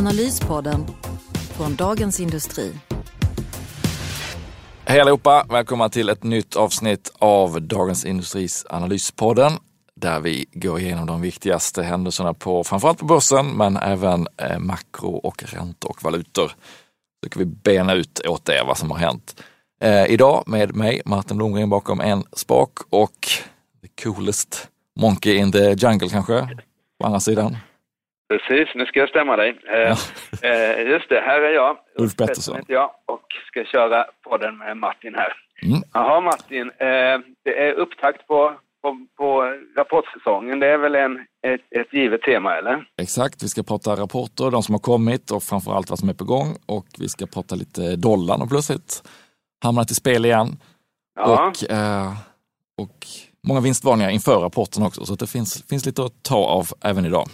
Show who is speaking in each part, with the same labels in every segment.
Speaker 1: Analyspodden från Dagens Industri.
Speaker 2: Hej allihopa! Välkomna till ett nytt avsnitt av Dagens Industris Analyspodden där vi går igenom de viktigaste händelserna på framförallt på börsen men även eh, makro och räntor och valutor. Så ska vi bena ut åt er vad som har hänt. Eh, idag med mig, Martin Blomgren bakom en spak och the coolest monkey in the jungle kanske, på andra sidan.
Speaker 3: Precis, nu ska jag stämma dig. Eh, eh, just det, här är jag.
Speaker 2: Ulf Pettersson.
Speaker 3: heter jag och ska köra podden med Martin här.
Speaker 2: Mm.
Speaker 3: Jaha Martin, eh, det är upptakt på, på, på rapportsäsongen. Det är väl en, ett, ett givet tema eller?
Speaker 2: Exakt, vi ska prata rapporter, de som har kommit och framförallt vad som är på gång och vi ska prata lite dollarn och plötsligt hamnat i spel igen.
Speaker 3: Ja,
Speaker 2: Och, eh, och många vinstvarningar inför rapporten också så det finns, finns lite att ta av även idag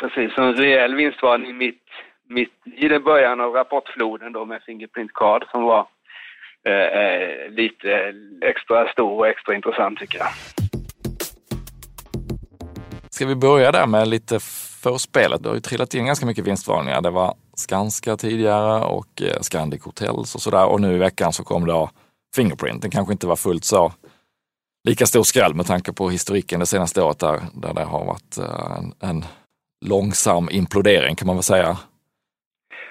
Speaker 3: precis. Så en rejäl vinstvarning mitt, mitt i den början av rapportfloden då med Fingerprint Card som var eh, eh lite extra stor och extra intressant tycker jag.
Speaker 2: Ska vi börja där med lite förspelet? Det har ju trillat in ganska mycket vinstvarningar. Det var Skanska tidigare och eh, Scandic Hotels och sådär. Och nu i veckan så kom då Fingerprint. Den kanske inte var fullt så lika stor skräll med tanke på historiken det senaste året där, där det har varit eh, en, en långsam implodering kan man väl säga.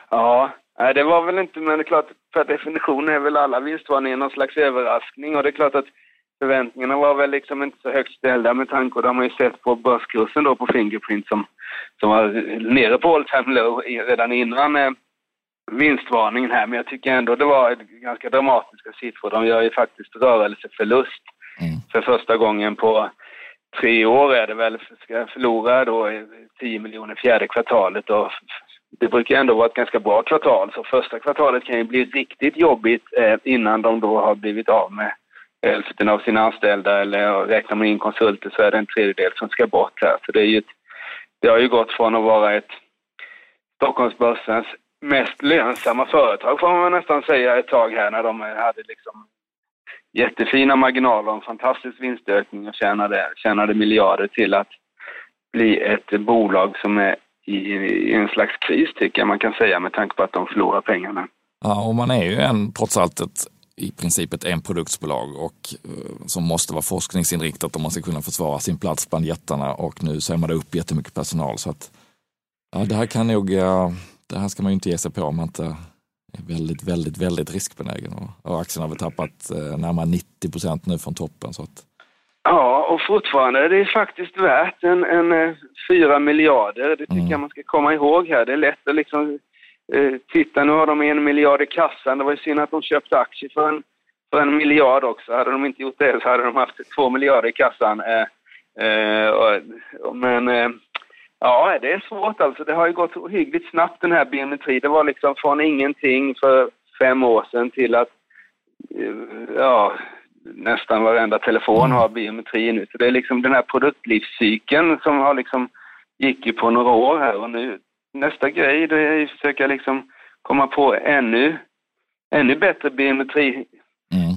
Speaker 3: Ja, det var väl inte, men det är klart, per definition är väl alla vinstvarningar någon slags överraskning och det är klart att förväntningarna var väl liksom inte så högt ställda med tanke på, det har man ju sett på börskursen då på Fingerprint som, som var nere på all time low redan innan eh, vinstvarningen här, men jag tycker ändå det var ganska dramatiska siffror. De gör ju faktiskt rörelseförlust
Speaker 2: Mm.
Speaker 3: för första gången på tre år är det väl, ska förlora då 10 miljoner fjärde kvartalet och det brukar ändå vara ett ganska bra kvartal, så första kvartalet kan ju bli riktigt jobbigt eh, innan de då har blivit av med hälften av sina anställda eller räknar man in konsulter så är det en tredjedel som ska bort här. Så det, är ju ett, det har ju gått från att vara ett Stockholmsbörsens mest lönsamma företag får man nästan säga ett tag här när de hade liksom jättefina marginaler och en fantastisk vinstökning och tjänade, tjänade miljarder till att bli ett bolag som är i, i en slags kris tycker jag man kan säga med tanke på att de förlorar pengarna.
Speaker 2: Ja, och man är ju en, trots allt ett, i princip ett enproduktsbolag och eh, som måste vara forskningsinriktat om man ska kunna försvara sin plats bland jättarna och nu säger man upp jättemycket personal så att ja, det här kan nog, eh, det här ska man ju inte ge sig på om man inte är väldigt, väldigt, väldigt riskbenägen och, och aktien har väl tappat eh, närmare 90 procent nu från toppen så att
Speaker 3: Ja, och fortfarande är det faktiskt värt en, en eh, 4 miljarder. Det tycker
Speaker 2: Mm.
Speaker 3: jag man ska komma ihåg här. Det är lätt att liksom eh, titta, nu har de en miljard i kassan. Det var ju synd att de köpte aktier för en, för en miljard också. Hade de inte gjort det så hade de haft två miljarder i kassan. Eh, eh, och, och, men eh, ja, det är svårt alltså. Det har ju gått ohyggligt snabbt den här biometri. Det var liksom från ingenting för fem år sedan till att eh, ja, nästan varenda telefon har biometri nu. Så det är liksom den här produktlivscykeln som har liksom gick ju på några år här och nu nästa grej det är att försöka liksom komma på ännu, ännu bättre biometri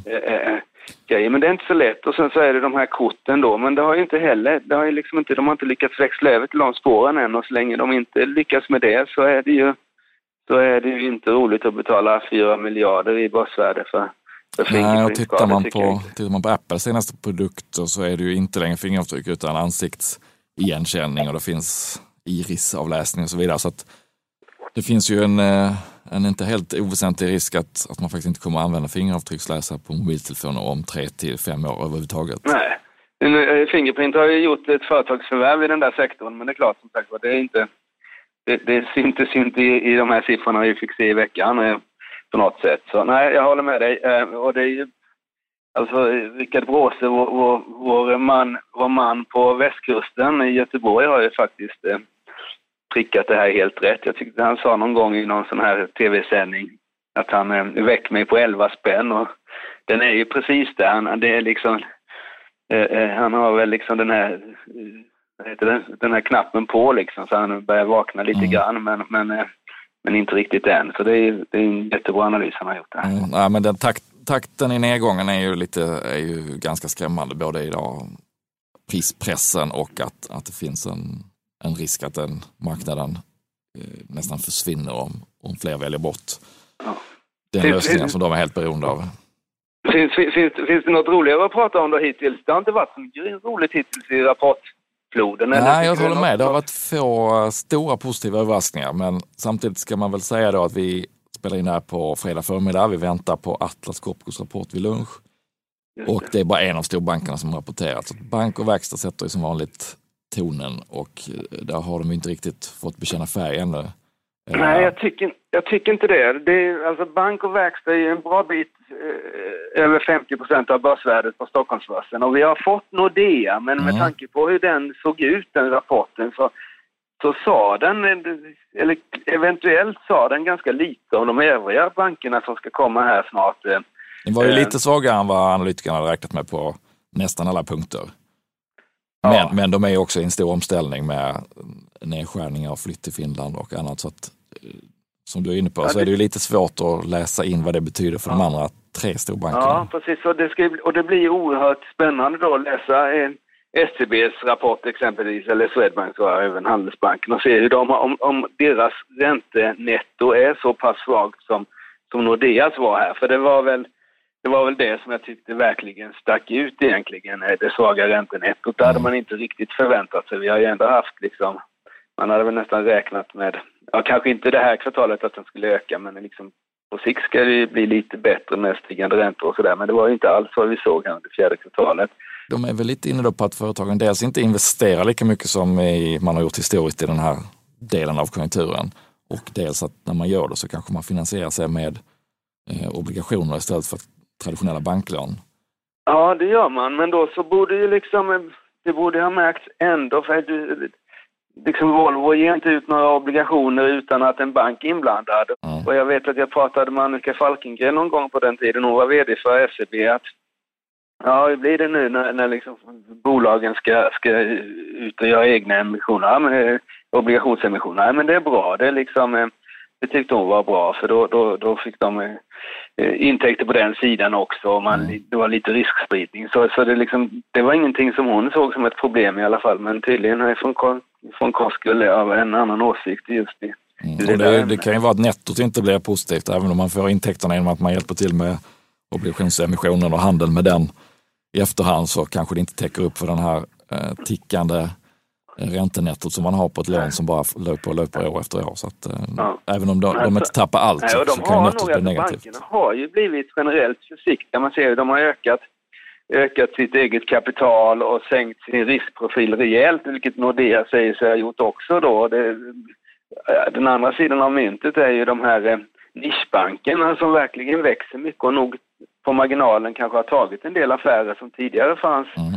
Speaker 2: mm.
Speaker 3: eh, eh, grejer. Men det är inte så lätt. Och sen så är det de här korten då. Men det har ju inte heller, det har ju liksom inte, de har inte lyckats växla över till de spåren än. Och så länge de inte lyckas med det så är det ju, så är det ju inte roligt att betala 4 miljarder i börsvärde för,
Speaker 2: Nej, och tittar man, på, tittar man på Apples senaste produkter så är det ju inte längre fingeravtryck utan ansiktsigenkänning och det finns irisavläsning och så vidare. Så att det finns ju en, eh, en inte helt oväsentlig risk att, att man faktiskt inte kommer att använda fingeravtrycksläsare på mobiltelefoner om tre till fem år överhuvudtaget.
Speaker 3: Nej. Eh, Fingerprint har ju gjort ett företagsförvärv i den där sektorn, men det är klart som sagt var, det är inte... Det, det syntes inte i, i de här siffrorna vi fick se i veckan eh, på något sätt. Så nej, jag håller med dig. Eh, och det är ju... Alltså, Rickard Bråse, vår, vår, vår, man, vår man på västkusten i Göteborg har ju faktiskt prickat det här helt rätt. Jag tyckte han sa någon gång i någon sån här tv-sändning att han eh, väck mig på 11 spänn och den är ju precis det. Han, det är liksom, eh, eh, han har väl liksom den här, eh, vad heter det, den här knappen på liksom så han börjar vakna lite
Speaker 2: Mm.
Speaker 3: grann men, men, eh, men inte riktigt än. Så det är, det är en jättebra analys han har gjort där.
Speaker 2: Mm, nej, men den takt, takten i nedgången är ju, lite, är ju ganska skrämmande, både idag prispressen och att, att det finns en, en risk att den marknaden eh, nästan försvinner om, om fler väljer bort
Speaker 3: Ja.
Speaker 2: den
Speaker 3: Finns-
Speaker 2: lösningen
Speaker 3: finns-
Speaker 2: som de är helt beroende av.
Speaker 3: Finns, finns, finns, det något roligare att prata om då hittills? Det har inte varit så roligt hittills i rapportfloden. eller?
Speaker 2: Nej, jag
Speaker 3: Tycker du
Speaker 2: håller med. Det har varit få eh, stora positiva överraskningar, men samtidigt ska man väl säga då att vi spelar in det här på fredag förmiddag. Vi väntar på Atlas Copcos rapport vid lunch och det är bara en av storbankerna som rapporterat. Så bank och verkstad sätter ju som vanligt tonen och eh, där har de inte riktigt fått bekänna färg ännu. Eh,
Speaker 3: Nej, jag tycker, jag tycker inte det. det är, alltså bank och verkstad är ju en bra bit eh, över 50 procent av börsvärdet på Stockholmsbörsen. Och vi har fått Nordea, men med
Speaker 2: Mm.
Speaker 3: tanke på hur den såg ut, den rapporten, så, så sa den, eller eventuellt sa den ganska lite om de övriga bankerna som ska komma här snart.
Speaker 2: Den var ju
Speaker 3: Eh.
Speaker 2: lite svagare än vad analytikerna hade räknat med på nästan alla punkter. Men,
Speaker 3: Ja.
Speaker 2: men de är också i en stor omställning med nedskärningar och flytt till Finland och annat. Så att, eh, som du är inne på
Speaker 3: Ja,
Speaker 2: så är
Speaker 3: det-
Speaker 2: ju lite svårt att läsa in vad det betyder för de andra tre storbankerna.
Speaker 3: Ja, precis. Och det, ska, och det blir oerhört spännande då att läsa eh, SCBs rapport exempelvis, eller Swedbank och även Handelsbanken och se hur de, har- om, om deras räntenetto är så pass svagt som, som Nordeas var här. För det var väl det var väl det som jag tyckte verkligen stack ut egentligen, eh, det svaga räntenettot. Det hade man inte riktigt förväntat sig. Vi har ju ändå haft liksom, man hade väl nästan räknat med, ja kanske inte det här kvartalet att den skulle öka, men liksom på sikt ska det ju bli lite bättre med stigande räntor och sådär. Men det var ju inte alls vad vi såg här under fjärde kvartalet.
Speaker 2: De är väl lite inne då på att företagen dels inte investerar lika mycket som man har gjort historiskt i den här delen av konjunkturen. Och dels att när man gör det så kanske man finansierar sig med eh, obligationer istället för att traditionella banklån.
Speaker 3: Ja, det gör man, men då så borde ju liksom, det borde ha märkts ändå, för att du, liksom Volvo ger inte ut några obligationer utan att en bank är inblandad.
Speaker 2: Mm.
Speaker 3: Och jag vet att jag pratade med Annika Falkengren någon gång på den tiden, hon var VD för SEB, att ja, hur blir det nu när, när liksom bolagen ska, ska ut och göra egna emissioner, ja, men, eh, obligationsemissioner? Nej, men det är bra, det är liksom, eh, det tyckte hon var bra, för då, då, då fick de eh, intäkter på den sidan också man,
Speaker 2: Mm.
Speaker 3: det var lite riskspridning. Så, så det, liksom, det var ingenting som hon såg som ett problem i alla fall, men tydligen är från, från Koskull av en annan åsikt just i
Speaker 2: Mm.
Speaker 3: Det
Speaker 2: det, det kan ju vara att nettot inte blir positivt även om man får intäkterna genom att man hjälper till med obligationsemissionen och handel med den i efterhand så kanske det inte täcker upp för den här eh, tickande eh, räntenettot som man har på ett lån som bara löper och löper år efter år. Så att, eh,
Speaker 3: Ja.
Speaker 2: Även om de, de
Speaker 3: Alltså-
Speaker 2: inte tappar allt
Speaker 3: Nej,
Speaker 2: så,
Speaker 3: de
Speaker 2: så kan nettot bli negativt.
Speaker 3: bankerna har ju blivit generellt försiktiga. Man ser ju, de har ökat, ökat sitt eget kapital och sänkt sin riskprofil rejält, vilket Nordea säger sig ha gjort också då. Det, den andra sidan av myntet är ju de här eh, nischbankerna som verkligen växer mycket och nog på marginalen kanske har tagit en del affärer som tidigare fanns
Speaker 2: Mm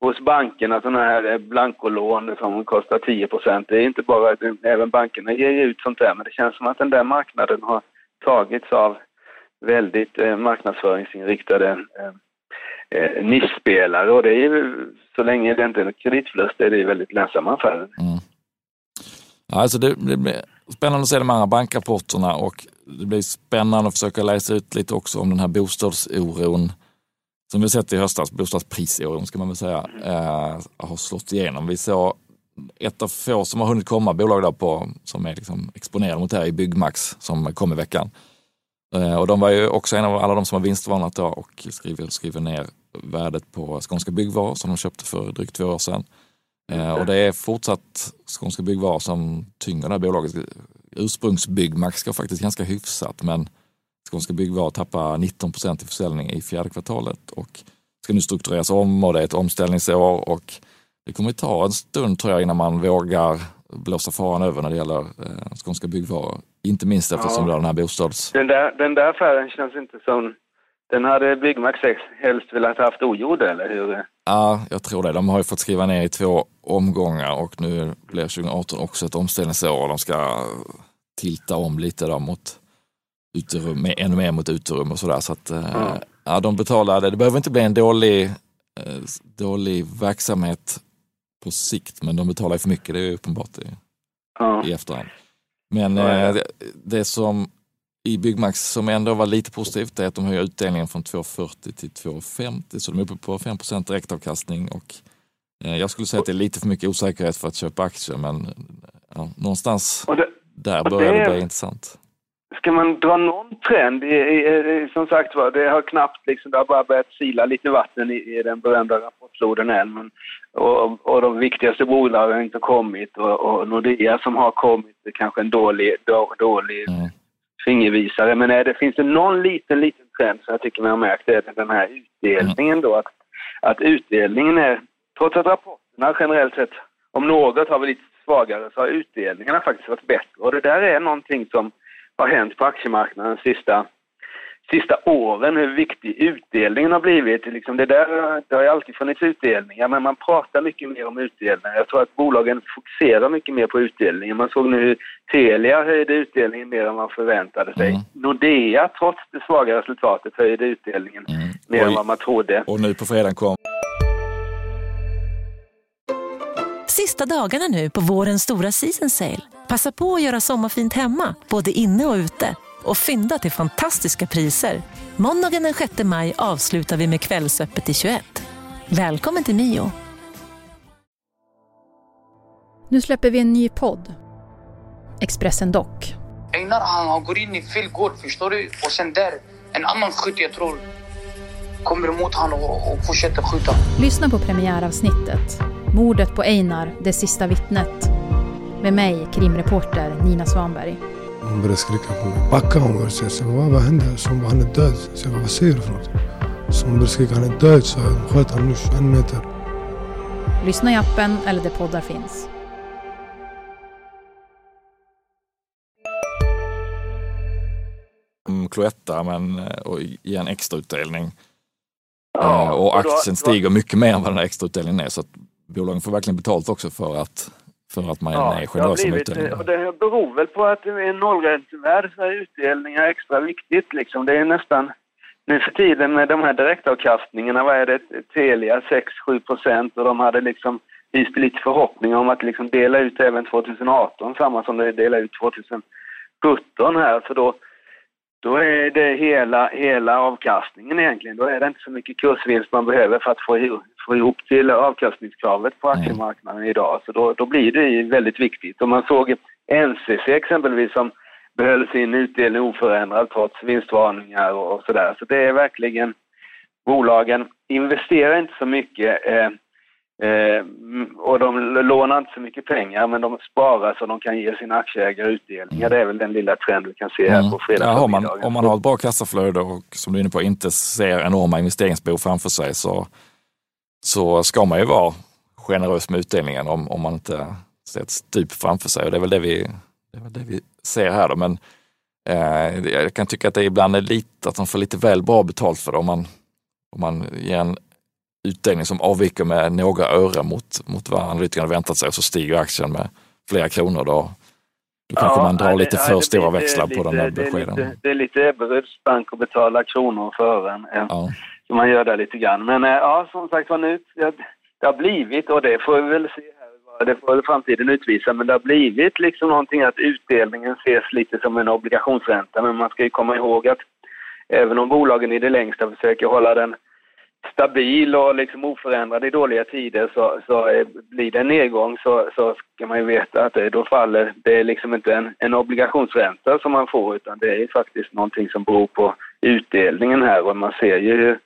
Speaker 3: hos bankerna, sådana här eh, blankolån som kostar 10 procent. Det är inte bara, att eh, även bankerna ger ut sånt där, men det känns som att den där marknaden har tagits av väldigt eh, marknadsföringsinriktade eh, eh, nischspelare och det är ju, så länge det inte är kreditförlust, är det ju väldigt lönsamma affärer.
Speaker 2: Mm. Alltså det, det blir spännande att se de andra bankrapporterna och det blir spännande att försöka läsa ut lite också om den här bostadsoron som vi sett i höstas, bostadsprisoron ska man väl säga, eh, har slått igenom. Vi såg ett av få som har hunnit komma bolag där på, som är liksom exponerade mot det här i Byggmax som kom i veckan. Eh, och de var ju också en av alla de som har vinstvarnat då och skriver, skriver ner värdet på Skånska Byggvaror som de köpte för drygt två år sedan. Eh, och det är fortsatt Skånska Byggvaror som tynger det här bolaget. Ursprungsbyggmax går faktiskt ganska hyfsat men Skånska Byggvaror tappar 19 procent i försäljning i fjärde kvartalet och ska nu struktureras om och det är ett omställningsår och det kommer att ta en stund tror jag innan man vågar blåsa faran över när det gäller eh, Skånska Byggvaror. Inte minst eftersom
Speaker 3: Ja.
Speaker 2: den här bostads...
Speaker 3: Den där, den där affären känns inte som Den hade Byggmax helst velat haft ogjord eller hur?
Speaker 2: Ja, jag tror det. De har ju fått skriva ner i två omgångar och nu blir 2018 också ett omställningsår och de ska tilta om lite då mot uterum, ännu mer mot uterum och sådär. Så att, mm. ja, de betalade, det behöver inte bli en dålig, eh, dålig verksamhet på sikt, men de betalar för mycket, det är uppenbart i, mm. i efterhand. Men mm. det, det som i Byggmax som ändå var lite positivt är att de höjer utdelningen från 2,40 till 2,50 så de är uppe på 5 direktavkastning och jag skulle säga att det är lite för mycket osäkerhet för att köpa aktier men ja, någonstans det, där börjar det, det bli intressant.
Speaker 3: Ska man dra någon trend? Som sagt var, det har knappt liksom, det har bara börjat sila lite vatten i, den berömda rapportfloden än. Men, och, och de viktigaste bolagen har inte kommit och, och Nordea som har kommit är kanske en dålig, då, dålig mm. fingervisare. Men är det, finns det någon liten, liten trend som jag tycker man har märkt det är den här utdelningen då. Att, att utdelningen är, trots att rapporterna generellt sett om något har varit lite svagare så har utdelningarna faktiskt varit bättre. Och det där är någonting som har hänt på aktiemarknaden de sista, sista åren, hur viktig utdelningen har blivit. Liksom det, där, det har ju alltid funnits utdelningar, men man pratar mycket mer om utdelningar. Jag tror att bolagen fokuserar mycket mer på utdelningen. Man såg nu hur Telia höjde utdelningen mer än man förväntade sig. Mm. Nordea, trots det svaga resultatet, höjde utdelningen mm. mer än vad man trodde.
Speaker 2: Och nu på fredag kom
Speaker 4: Sista dagarna nu på vårens stora season sale. Passa på att göra sommarfint hemma, både inne och ute. Och fynda till fantastiska priser. Måndagen den 6 maj avslutar vi med Kvällsöppet till 21. Välkommen till Mio.
Speaker 5: Nu släpper vi en ny podd. Expressen Dock.
Speaker 6: Einar han går in i fel gård, förstår du? Och sen där, en annan skytt jag tror kommer emot honom och, och fortsätter skjuta.
Speaker 5: Lyssna på premiäravsnittet. Mordet på Einar, det sista vittnet. Med mig, krimreporter Nina Svanberg.
Speaker 7: Hon började skrika på mig. Backa hon började säga. Vad, vad hände? Så hon bara, han är död. Så jag bara, vad säger du för något? Så hon började skrika, han är död. Så jag sköt honom nu 21 meter.
Speaker 5: Lyssna i appen eller där poddar finns.
Speaker 2: Mm, Cloetta men, och ge en extrautdelning. Ja, eh, och aktien och då, stiger mycket mer än vad den här extrautdelningen är. Så att bolagen får verkligen betalt också för att, för att man ja, är generös med utdelningen.
Speaker 3: Det beror väl på att en nollräntevärld så är utdelningar extra viktigt. Liksom. Det är nästan nu för tiden med de här direktavkastningarna, vad är det, Telia 6-7 procent och de hade liksom hyst lite förhoppningar om att liksom dela ut även 2018, samma som de delade ut 2017 här, för då då är det hela, hela avkastningen egentligen. Då är det inte så mycket kursvinst man behöver för att få, få ihop till avkastningskravet på aktiemarknaden idag. Så då, då blir det väldigt viktigt. Och man såg NCC exempelvis som behöll sin utdelning oförändrad trots vinstvarningar och, och sådär. Så det är verkligen, bolagen investerar inte så mycket. Eh, Eh, och de lånar inte så mycket pengar men de sparar så de kan ge sina aktieägare utdelningar. Det är väl den lilla trend vi kan se här mm. på fredag ja,
Speaker 2: man, Om man har ett bra kassaflöde och som du är inne på inte ser enorma investeringsbehov framför sig så, så ska man ju vara generös med utdelningen om, om man inte ser ett stup framför sig. Och det är väl det vi, det är väl det vi ser här. Då. Men eh, jag kan tycka att det ibland är lite, att de får lite väl bra betalt för det. Om man, om man ger en utdelning som avviker med några öre mot, mot vad analytikerna väntat sig och så stiger aktien med flera kronor. Då, då kanske ja, man drar lite för stora växlar på de där beskeden.
Speaker 3: Det är lite, det är lite Ebberöds bank att betala kronor för ören. Ja. Så man gör det lite grann. Men eh, ja, som sagt var nu, det har blivit, och det får vi väl se här, det får väl framtiden utvisa, men det har blivit liksom någonting att utdelningen ses lite som en obligationsränta. Men man ska ju komma ihåg att även om bolagen i det längsta försöker hålla den stabil och liksom oförändrad i dåliga tider så, så blir det en nedgång så, så ska man ju veta att det, då faller, det är liksom inte en, en obligationsränta som man får utan det är faktiskt någonting som beror på utdelningen här och man ser ju hur,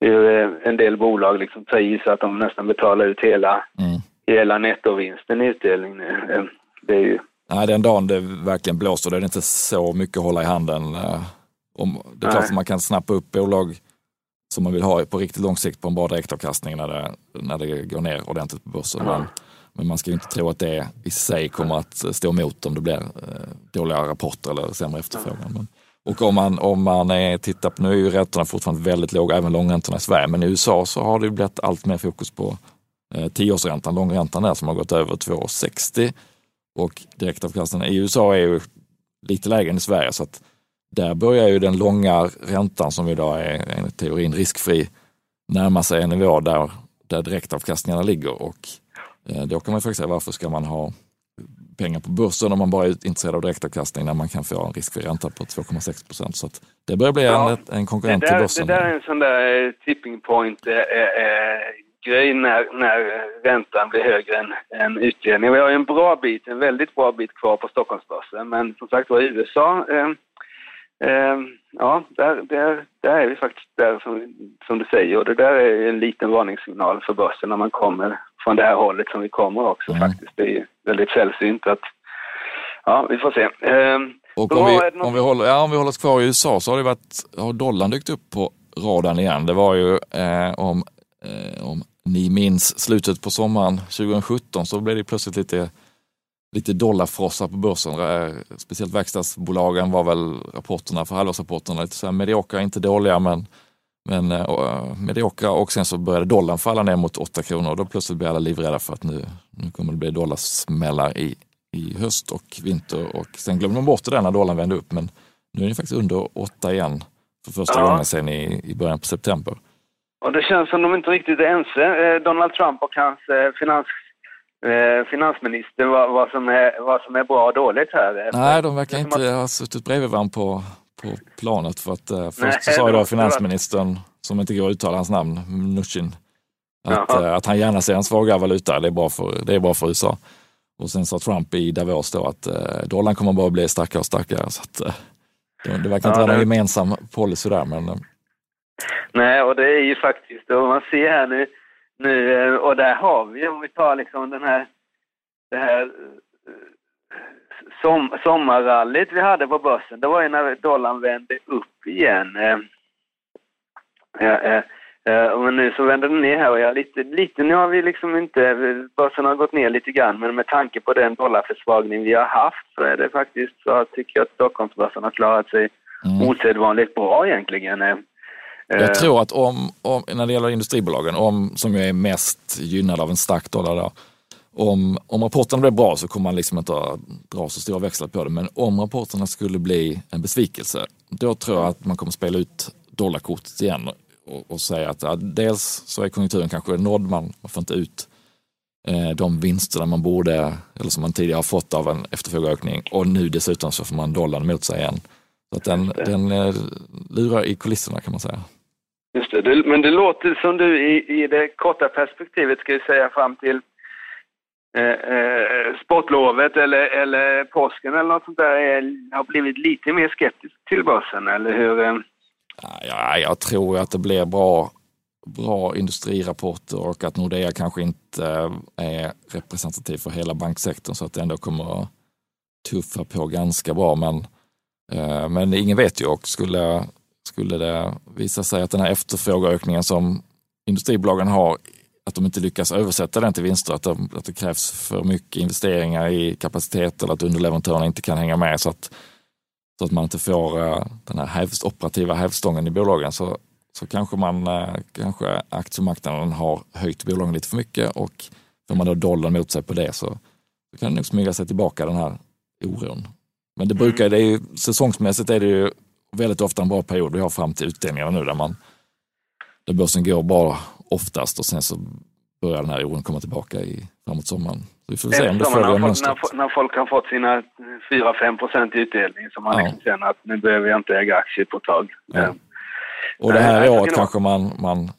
Speaker 3: hur eh, en del bolag liksom tar i så att de nästan betalar ut hela, mm. hela nettovinsten i utdelning nu. Eh, det är ju...
Speaker 2: Nej, den dagen det verkligen blåser då är det inte så mycket att hålla i handen. Eh, om, det är klart att man kan snappa upp bolag som man vill ha på riktigt lång sikt på en bra direktavkastning när det, när det går ner ordentligt på börsen. Mm. Men, men, man ska ju inte tro att det i sig kommer att stå emot om det blir eh, dåliga rapporter eller sämre efterfrågan. Men Och om man, om man är, tittar på, nu är ju räntorna fortfarande väldigt låga, även långräntorna i Sverige, men i USA så har det blivit allt mer fokus på eh, tioårsräntan, långräntan där som har gått över 2,60 och direktavkastningen i USA är ju lite lägre än i Sverige så att där börjar ju den långa räntan som idag är enligt teorin riskfri närma sig en nivå där, där direktavkastningarna ligger och eh, då kan man faktiskt säga varför ska man ha pengar på börsen om man bara är intresserad av direktavkastning när man kan få en riskfri ränta på 2,6 procent. Så det börjar bli ja, en, en konkurrent
Speaker 3: där,
Speaker 2: till börsen.
Speaker 3: Det där är en sån där eh, tipping point eh, eh, grej när, när räntan blir högre än, än utdelningen. Vi har ju en bra bit, en väldigt bra bit kvar på Stockholmsbörsen, men som sagt var i USA eh, eh, Ja, där, där, där är vi faktiskt där som, som du säger och det där är en liten varningssignal för börsen när man kommer från det här hållet som vi kommer också mm. faktiskt. Det är väldigt sällsynt att, ja vi får se. Eh,
Speaker 2: och om vi, om, vi håller, ja, om vi håller oss kvar i USA så har det varit, har dollarn dykt upp på radarn igen. Det var ju eh, om, eh, om ni minns slutet på sommaren 2017 så blev det plötsligt lite, lite dollarfrossa på börsen. Speciellt verkstadsbolagen var väl rapporterna för halvårsrapporterna lite så här mediokra, inte dåliga men, men uh, mediokra och sen så började dollarn falla ner mot 8 kronor och då plötsligt blev alla livrädda för att nu, nu kommer det bli dollarsmällar i, i höst och vinter och sen glömde man bort det där när dollarn vände upp men nu är det faktiskt under 8 igen för första ja. gången sedan i, i början på september.
Speaker 3: Och det känns som de inte riktigt är ense, eh, Donald Trump och hans eh, finans, eh, finansminister, vad, vad, som är, vad som är bra och dåligt här.
Speaker 2: Nej, de verkar inte att... ha suttit bredvid varandra på, på planet för att först Nej, så sa då finansministern, som inte går att uttala hans namn, Mnuchin, att, att han gärna ser en svagare valuta, det är, bra för, det är bra för USA. Och sen sa Trump i Davos då att dollarn kommer bara bli starkare och starkare. Så att, det, det verkar inte ja, vara någon gemensam policy där. Men,
Speaker 3: Nej, och det är ju faktiskt, och man ser här nu, nu eh, och där har vi, om vi tar liksom den här, det här eh, som, sommarrallyt vi hade på börsen, det var ju när dollarn vände upp igen. Eh, ja, men nu så vänder den ner här och jag lite, lite, nu har vi liksom inte, börsen har gått ner lite grann, men med tanke på den dollarförsvagning vi har haft så är det faktiskt så tycker jag att Stockholmsbörsen har klarat sig mm. osedvanligt bra egentligen.
Speaker 2: Jag eh. tror att om, om, när det gäller industribolagen, om, som ju är mest gynnade av en stark dollar, då, om, om rapporterna blir bra så kommer man liksom inte att dra så stora växlar på det. Men om rapporterna skulle bli en besvikelse, då tror jag att man kommer spela ut dollarkortet igen och, och säga att ja, dels så är konjunkturen kanske nådd, man, man får inte ut eh, de vinsterna man borde, eller som man tidigare har fått av en efterfrågeökning och nu dessutom så får man dollarn mot sig igen. Så att den, den eh, lurar i kulisserna kan man säga.
Speaker 3: Just det. det. men det låter som du i, i det korta perspektivet, ska vi säga fram till eh, eh, sportlovet eller, eller påsken eller något sånt där, är, har blivit lite mer skeptisk till börsen, eller hur? Eh?
Speaker 2: Ja, jag tror att det blir bra, bra industrirapporter och att Nordea kanske inte eh, är representativ för hela banksektorn så att det ändå kommer att tuffa på ganska bra. Men, eh, men ingen vet ju och skulle skulle det visa sig att den här efterfrågeökningen som industribolagen har, att de inte lyckas översätta den till vinster, att, de, att det krävs för mycket investeringar i kapacitet eller att underleverantörerna inte kan hänga med så att, så att man inte får uh, den här hävst, operativa hävstången i bolagen så, så kanske, man, uh, kanske aktiemarknaden har höjt bolagen lite för mycket och får man då dollarn mot sig på det så, så kan det nog smyga sig tillbaka den här oron. Men det brukar, det är ju, säsongsmässigt är det ju väldigt ofta en bra period vi har fram till utdelningarna nu där, man, där börsen går bra oftast och sen så börjar den här oron komma tillbaka i, framåt sommaren. Så vi får se om det följer
Speaker 3: mönstret. När, när folk har fått sina 4-5 procent i utdelning så man ja. liksom känner att nu behöver jag inte äga aktier på ett tag. Ja.
Speaker 2: Och det här året kanske man, man,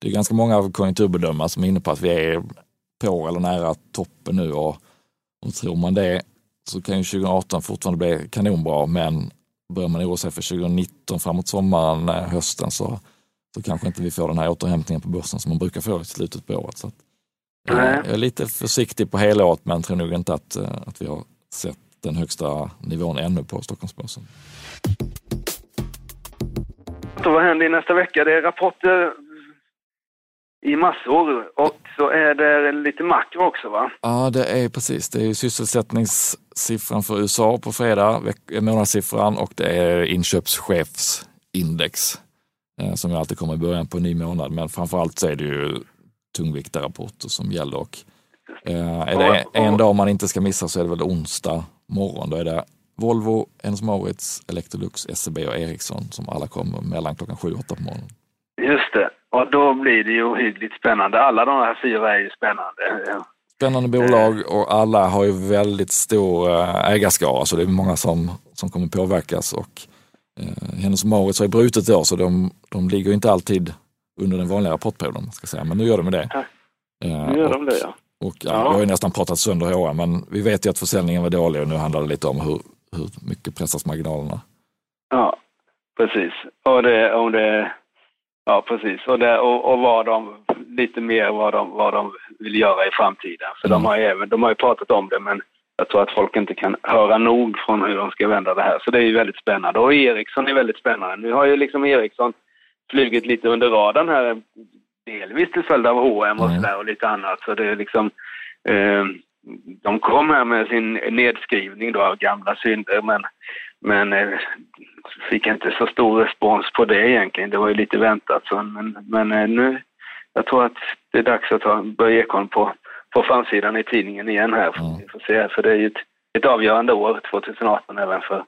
Speaker 2: det är ganska många konjunkturbedömare som är inne på att vi är på eller nära toppen nu och, och tror man det så kan ju 2018 fortfarande bli kanonbra men börjar man oroa sig för 2019 framåt sommaren, eh, hösten så, så kanske inte vi får den här återhämtningen på börsen som man brukar få i slutet på året. Så att, jag är lite försiktig på hela året men tror nog inte att, eh, att vi har sett den högsta nivån ännu på Stockholmsbörsen.
Speaker 3: vad händer i nästa vecka? Det är rapporter i massor. Och så är det lite makro också va?
Speaker 2: Ja, det är precis. Det är sysselsättningssiffran för USA på fredag, månadssiffran och det är inköpschefsindex eh, som ju alltid kommer i början på en ny månad. Men framförallt så är det ju tungviktarrapporter som gäller. Och, eh, är det en dag man inte ska missa så är det väl onsdag morgon. Då är det Volvo, Hennes Mauritz, Electrolux, SCB och Ericsson som alla kommer mellan klockan sju och åtta på morgonen.
Speaker 3: Just det. Och då blir det ju ohyggligt spännande. Alla de här fyra är ju spännande.
Speaker 2: Spännande bolag och alla har ju väldigt stor eh, ägarskara så det är många som, som kommer påverkas. Och, eh, Hennes Mauritz har ju brutit då så de, de ligger inte alltid under den vanliga rapportperioden. Ska säga. Men nu gör de det.
Speaker 3: Eh, nu gör och, de det ja.
Speaker 2: Och, ja, ja. Vi har ju nästan pratat sönder H&M men vi vet ju att försäljningen var dålig och nu handlar det lite om hur, hur mycket pressas marginalerna.
Speaker 3: Ja, precis. Och det, och det Ja, precis. Och, det, och, och vad de, lite mer vad de, vad de vill göra i framtiden. För mm. de, har ju även, de har ju pratat om det, men jag tror att folk inte kan höra nog från hur de ska vända det här. Så det är ju väldigt spännande. Och Ericsson är väldigt spännande. Nu har ju liksom Ericsson flugit lite under radarn här, delvis till följd av H&M och mm. sådär och lite annat. Så det är liksom... Eh, de kom här med sin nedskrivning då av gamla synder, men men eh, fick inte så stor respons på det egentligen. Det var ju lite väntat. Så, men, men eh, nu, jag tror att det är dags att ha Börje Ekholm på, på framsidan i tidningen igen här. Mm. Vi får se, för det är ju ett, ett avgörande år, 2018, även för,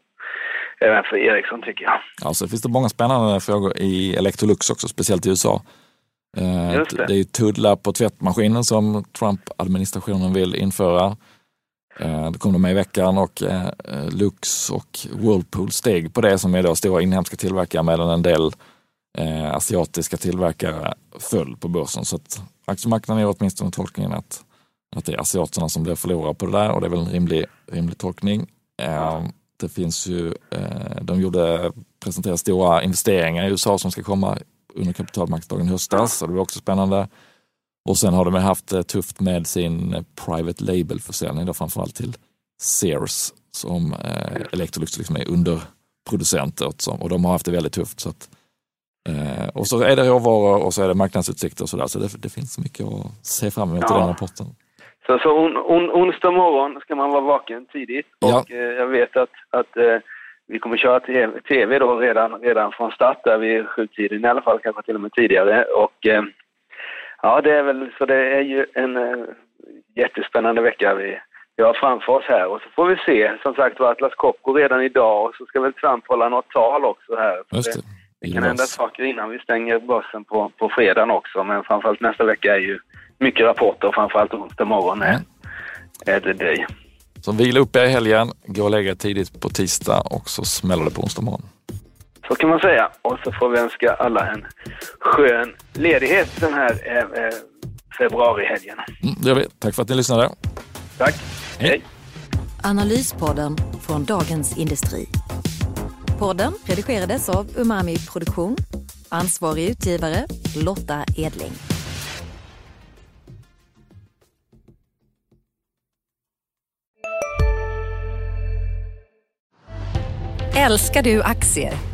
Speaker 3: även för Ericsson tycker jag.
Speaker 2: Ja, så finns det många spännande frågor i Electrolux också, speciellt i USA. Eh, det. det är ju tullar på tvättmaskinen som Trump-administrationen vill införa. Eh, det kom de med i veckan och eh, eh, Lux och Whirlpool steg på det som är då stora inhemska tillverkare medan en del asiatiska tillverkare föll på börsen. Så att aktiemarknaden är åtminstone tolkningen att, att det är asiaterna som blir förlorare på det där och det är väl en rimlig, rimlig tolkning. Det finns ju, de gjorde, presenterade stora investeringar i USA som ska komma under kapitalmarknadsdagen i höstas och det var också spännande. Och sen har de haft det tufft med sin private label-försäljning, framförallt till Sears som eh, Electrolux liksom är underproducent åt. Och de har haft det väldigt tufft. Så att, eh, och så är det råvaror och så är det marknadsutsikter och sådär. Så det, det finns mycket att se fram emot ja. i den rapporten.
Speaker 3: Så, så on, on, onsdag morgon ska man vara vaken tidigt och ja. eh, jag vet att, att eh, vi kommer köra TV, TV då redan, redan från start där vid sjutiden i alla fall, kanske till och med tidigare. Och eh, Ja, det är väl så det är ju en uh, jättespännande vecka vi, vi har framför oss här. Och så får vi se, som sagt var Atlas Copco redan idag och så ska väl Trump hålla något tal också här.
Speaker 2: Just det.
Speaker 3: Det, det kan hända saker innan vi stänger börsen på, på fredagen också, men framförallt nästa vecka är ju mycket rapporter och framförallt onsdag morgon är, mm. är det dig.
Speaker 2: Så vila upp er i helgen, gå och lägga tidigt på tisdag och så smäller det på onsdag morgon.
Speaker 3: Så kan man säga. Och så får vi önska alla en skön ledighet den här eh, eh februarihelgen.
Speaker 2: Mm, det gör vi. Tack för att ni lyssnade.
Speaker 3: Tack. Hej. Hej.
Speaker 1: Analyspodden från Dagens Industri. Podden redigerades av Umami Produktion. Ansvarig utgivare Lotta Edling.
Speaker 8: Älskar du aktier?